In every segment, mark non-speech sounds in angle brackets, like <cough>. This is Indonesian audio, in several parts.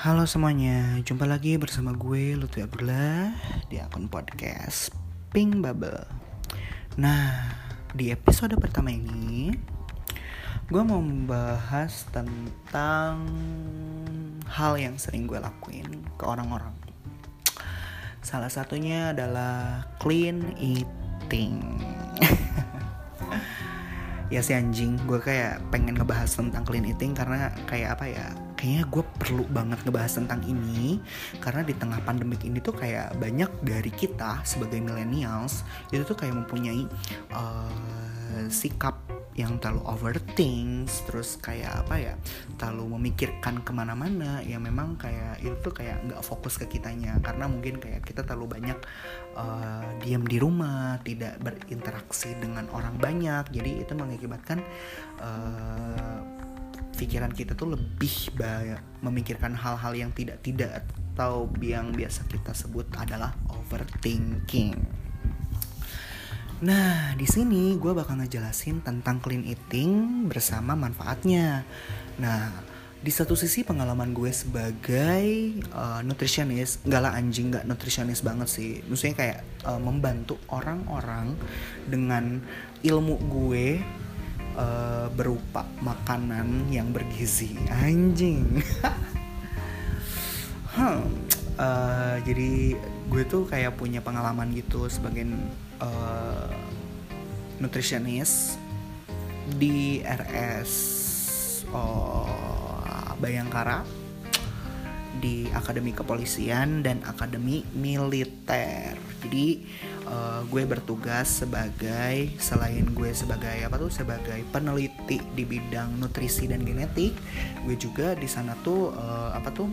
Halo semuanya, jumpa lagi bersama gue Lutfi Abdullah di akun podcast Pink Bubble. Nah, di episode pertama ini gue mau membahas tentang hal yang sering gue lakuin ke orang-orang. Salah satunya adalah clean eating. <laughs> ya si anjing, gue kayak pengen ngebahas tentang clean eating karena kayak apa ya? Kayaknya gue perlu banget ngebahas tentang ini karena di tengah pandemik ini tuh kayak banyak dari kita sebagai millennials itu tuh kayak mempunyai uh, sikap yang terlalu overthink terus kayak apa ya terlalu memikirkan ke mana-mana ya memang kayak itu tuh kayak nggak fokus ke kitanya. Karena mungkin kayak kita terlalu banyak uh, diam di rumah tidak berinteraksi dengan orang banyak jadi itu mengakibatkan uh, pikiran kita tuh lebih banyak memikirkan hal-hal yang tidak-tidak atau yang biasa kita sebut adalah overthinking. Nah, di sini gue bakal ngejelasin tentang clean eating bersama manfaatnya. Nah, di satu sisi pengalaman gue sebagai uh, nutritionist, nggak lah anjing nggak nutritionist banget sih. Maksudnya kayak uh, membantu orang-orang dengan ilmu gue uh, berupa makanan yang bergizi. Anjing. <laughs> Hmm, uh, jadi gue tuh kayak punya pengalaman gitu sebagai uh, nutritionist di RS oh, Bayangkara di Akademi Kepolisian dan Akademi Militer. Jadi uh, gue bertugas sebagai selain gue sebagai apa tuh sebagai peneliti di bidang nutrisi dan genetik, gue juga di sana tuh uh, apa tuh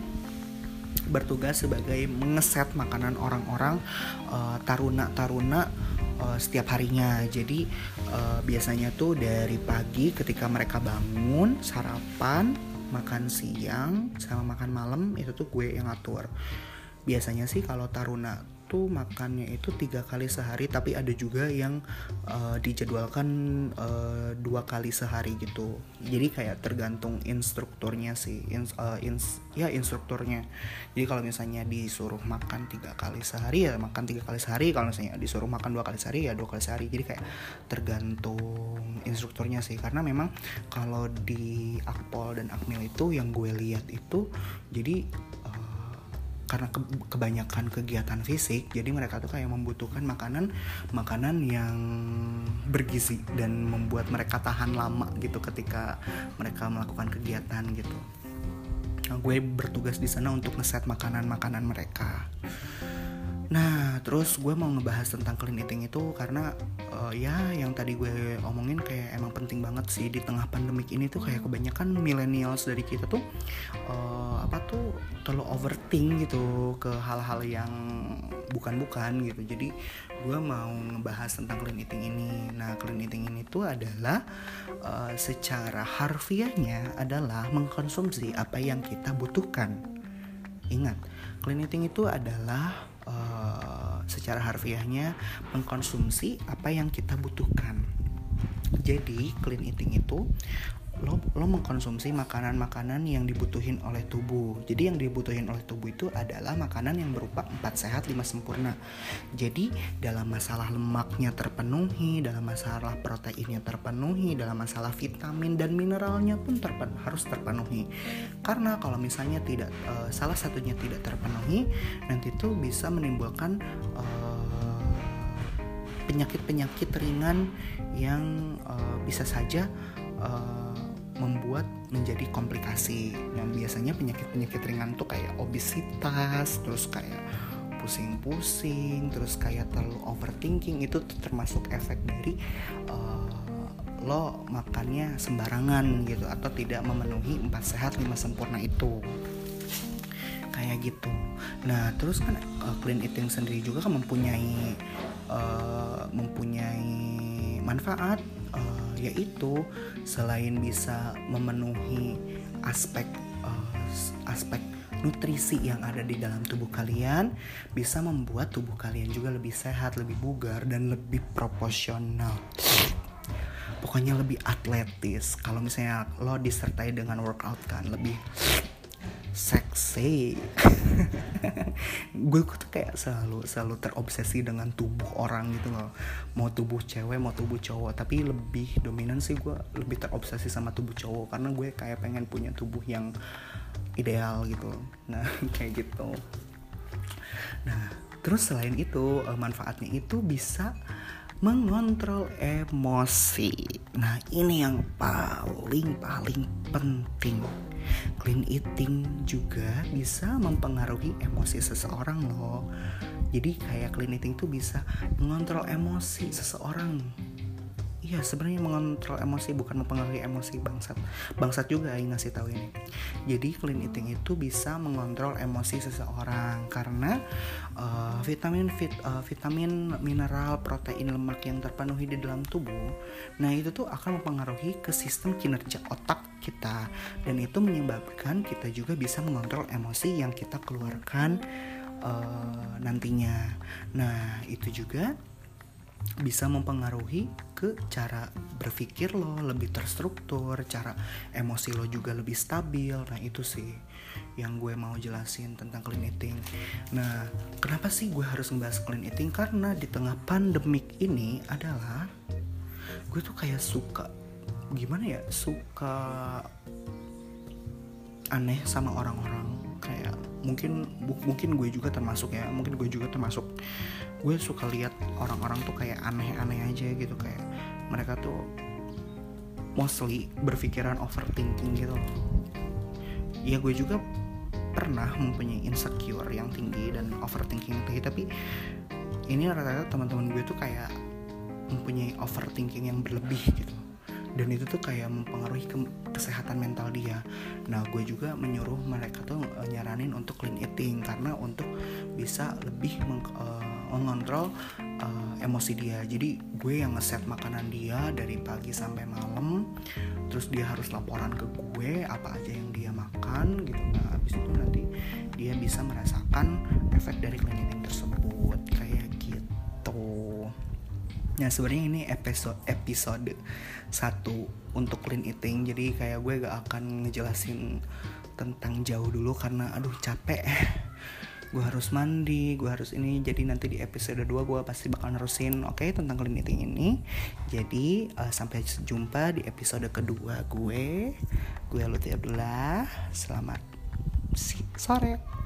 bertugas sebagai mengeset makanan orang-orang uh, taruna-taruna setiap harinya. Jadi uh, biasanya tuh dari pagi ketika mereka bangun sarapan makan siang sama makan malam itu tuh gue yang ngatur biasanya sih kalau taruna tuh makannya itu tiga kali sehari tapi ada juga yang uh, dijadwalkan uh, dua kali sehari gitu. Jadi kayak tergantung instrukturnya sih in, uh, ins, ya instrukturnya. Jadi kalau misalnya disuruh makan tiga kali sehari ya makan tiga kali sehari. Kalau misalnya disuruh makan dua kali sehari ya dua kali sehari. Jadi kayak tergantung instrukturnya sih. Karena memang kalau di akpol dan akmil itu yang gue lihat itu jadi karena ke, kebanyakan kegiatan fisik jadi mereka tuh kayak membutuhkan makanan makanan yang bergizi dan membuat mereka tahan lama gitu ketika mereka melakukan kegiatan gitu. Nah, gue bertugas di sana untuk ngeset makanan-makanan mereka. Nah, terus gue mau ngebahas tentang clean eating itu karena uh, ya yang tadi gue omongin kayak penting banget sih di tengah pandemik ini tuh kayak kebanyakan millennials dari kita tuh uh, apa tuh terlalu overthink gitu ke hal-hal yang bukan-bukan gitu. Jadi gue mau ngebahas tentang clean eating ini. Nah, clean eating ini tuh adalah uh, secara harfiahnya adalah mengkonsumsi apa yang kita butuhkan. Ingat, clean eating itu adalah uh, secara harfiahnya mengkonsumsi apa yang kita butuhkan. Jadi clean eating itu lo lo mengkonsumsi makanan-makanan yang dibutuhin oleh tubuh. Jadi yang dibutuhin oleh tubuh itu adalah makanan yang berupa empat sehat lima sempurna. Jadi dalam masalah lemaknya terpenuhi, dalam masalah proteinnya terpenuhi, dalam masalah vitamin dan mineralnya pun terpen harus terpenuhi. Karena kalau misalnya tidak uh, salah satunya tidak terpenuhi, nanti itu bisa menimbulkan uh, penyakit-penyakit ringan yang uh, bisa saja uh, membuat menjadi komplikasi. Yang biasanya penyakit-penyakit ringan tuh kayak obesitas terus kayak pusing-pusing terus kayak terlalu overthinking itu termasuk efek dari uh, lo makannya sembarangan gitu atau tidak memenuhi empat sehat lima sempurna itu kayak gitu nah terus kan uh, clean eating sendiri juga kan mempunyai uh, mempunyai manfaat uh, yaitu selain bisa memenuhi aspek uh, aspek nutrisi yang ada di dalam tubuh kalian bisa membuat tubuh kalian juga lebih sehat, lebih bugar dan lebih proporsional. Pokoknya lebih atletis. Kalau misalnya lo disertai dengan workout kan lebih seksi. <laughs> Gue tuh kayak selalu selalu terobsesi dengan tubuh orang gitu loh. Mau tubuh cewek mau tubuh cowok. Tapi lebih dominan sih gue lebih terobsesi sama tubuh cowok. Karena gue kayak pengen punya tubuh yang ideal gitu. Nah <laughs> kayak gitu. Nah terus selain itu eh, manfaatnya itu bisa mengontrol emosi. Nah, ini yang paling paling penting. Clean eating juga bisa mempengaruhi emosi seseorang loh. Jadi kayak clean eating tuh bisa mengontrol emosi seseorang Iya sebenarnya mengontrol emosi bukan mempengaruhi emosi bangsat. Bangsat juga yang ngasih tahu ini. Jadi clean eating itu bisa mengontrol emosi seseorang karena uh, vitamin vit, uh, vitamin mineral protein lemak yang terpenuhi di dalam tubuh. Nah itu tuh akan mempengaruhi ke sistem kinerja otak kita. Dan itu menyebabkan kita juga bisa mengontrol emosi yang kita keluarkan uh, nantinya. Nah itu juga bisa mempengaruhi ke cara berpikir lo lebih terstruktur, cara emosi lo juga lebih stabil. Nah, itu sih yang gue mau jelasin tentang clean eating. Nah, kenapa sih gue harus ngebahas clean eating? Karena di tengah pandemik ini adalah gue tuh kayak suka gimana ya? Suka aneh sama orang-orang kayak mungkin mungkin gue juga termasuk ya mungkin gue juga termasuk. Gue suka lihat orang-orang tuh kayak aneh-aneh aja gitu kayak mereka tuh mostly berpikiran overthinking gitu ya gue juga pernah mempunyai insecure yang tinggi dan overthinking tinggi tapi ini rata-rata teman-teman gue tuh kayak mempunyai overthinking yang berlebih gitu dan itu tuh kayak mempengaruhi ke kesehatan mental dia. Nah gue juga menyuruh mereka tuh uh, nyaranin untuk clean eating karena untuk bisa lebih meng, uh, mengontrol uh, emosi dia. Jadi gue yang ngeset makanan dia dari pagi sampai malam terus dia harus laporan ke gue apa aja yang dia makan gitu. Nah habis itu nanti dia bisa merasakan efek dari cleaning tersebut. Kayak nah sebenarnya ini episode episode satu untuk clean eating. Jadi kayak gue gak akan ngejelasin tentang jauh dulu karena aduh capek. <laughs> Gue harus mandi gue harus ini. Jadi nanti di episode 2 gue pasti bakal nerusin oke okay, tentang clean eating ini. Jadi uh, sampai jumpa di episode kedua gue. Gue Lutfi Abdullah. Selamat sore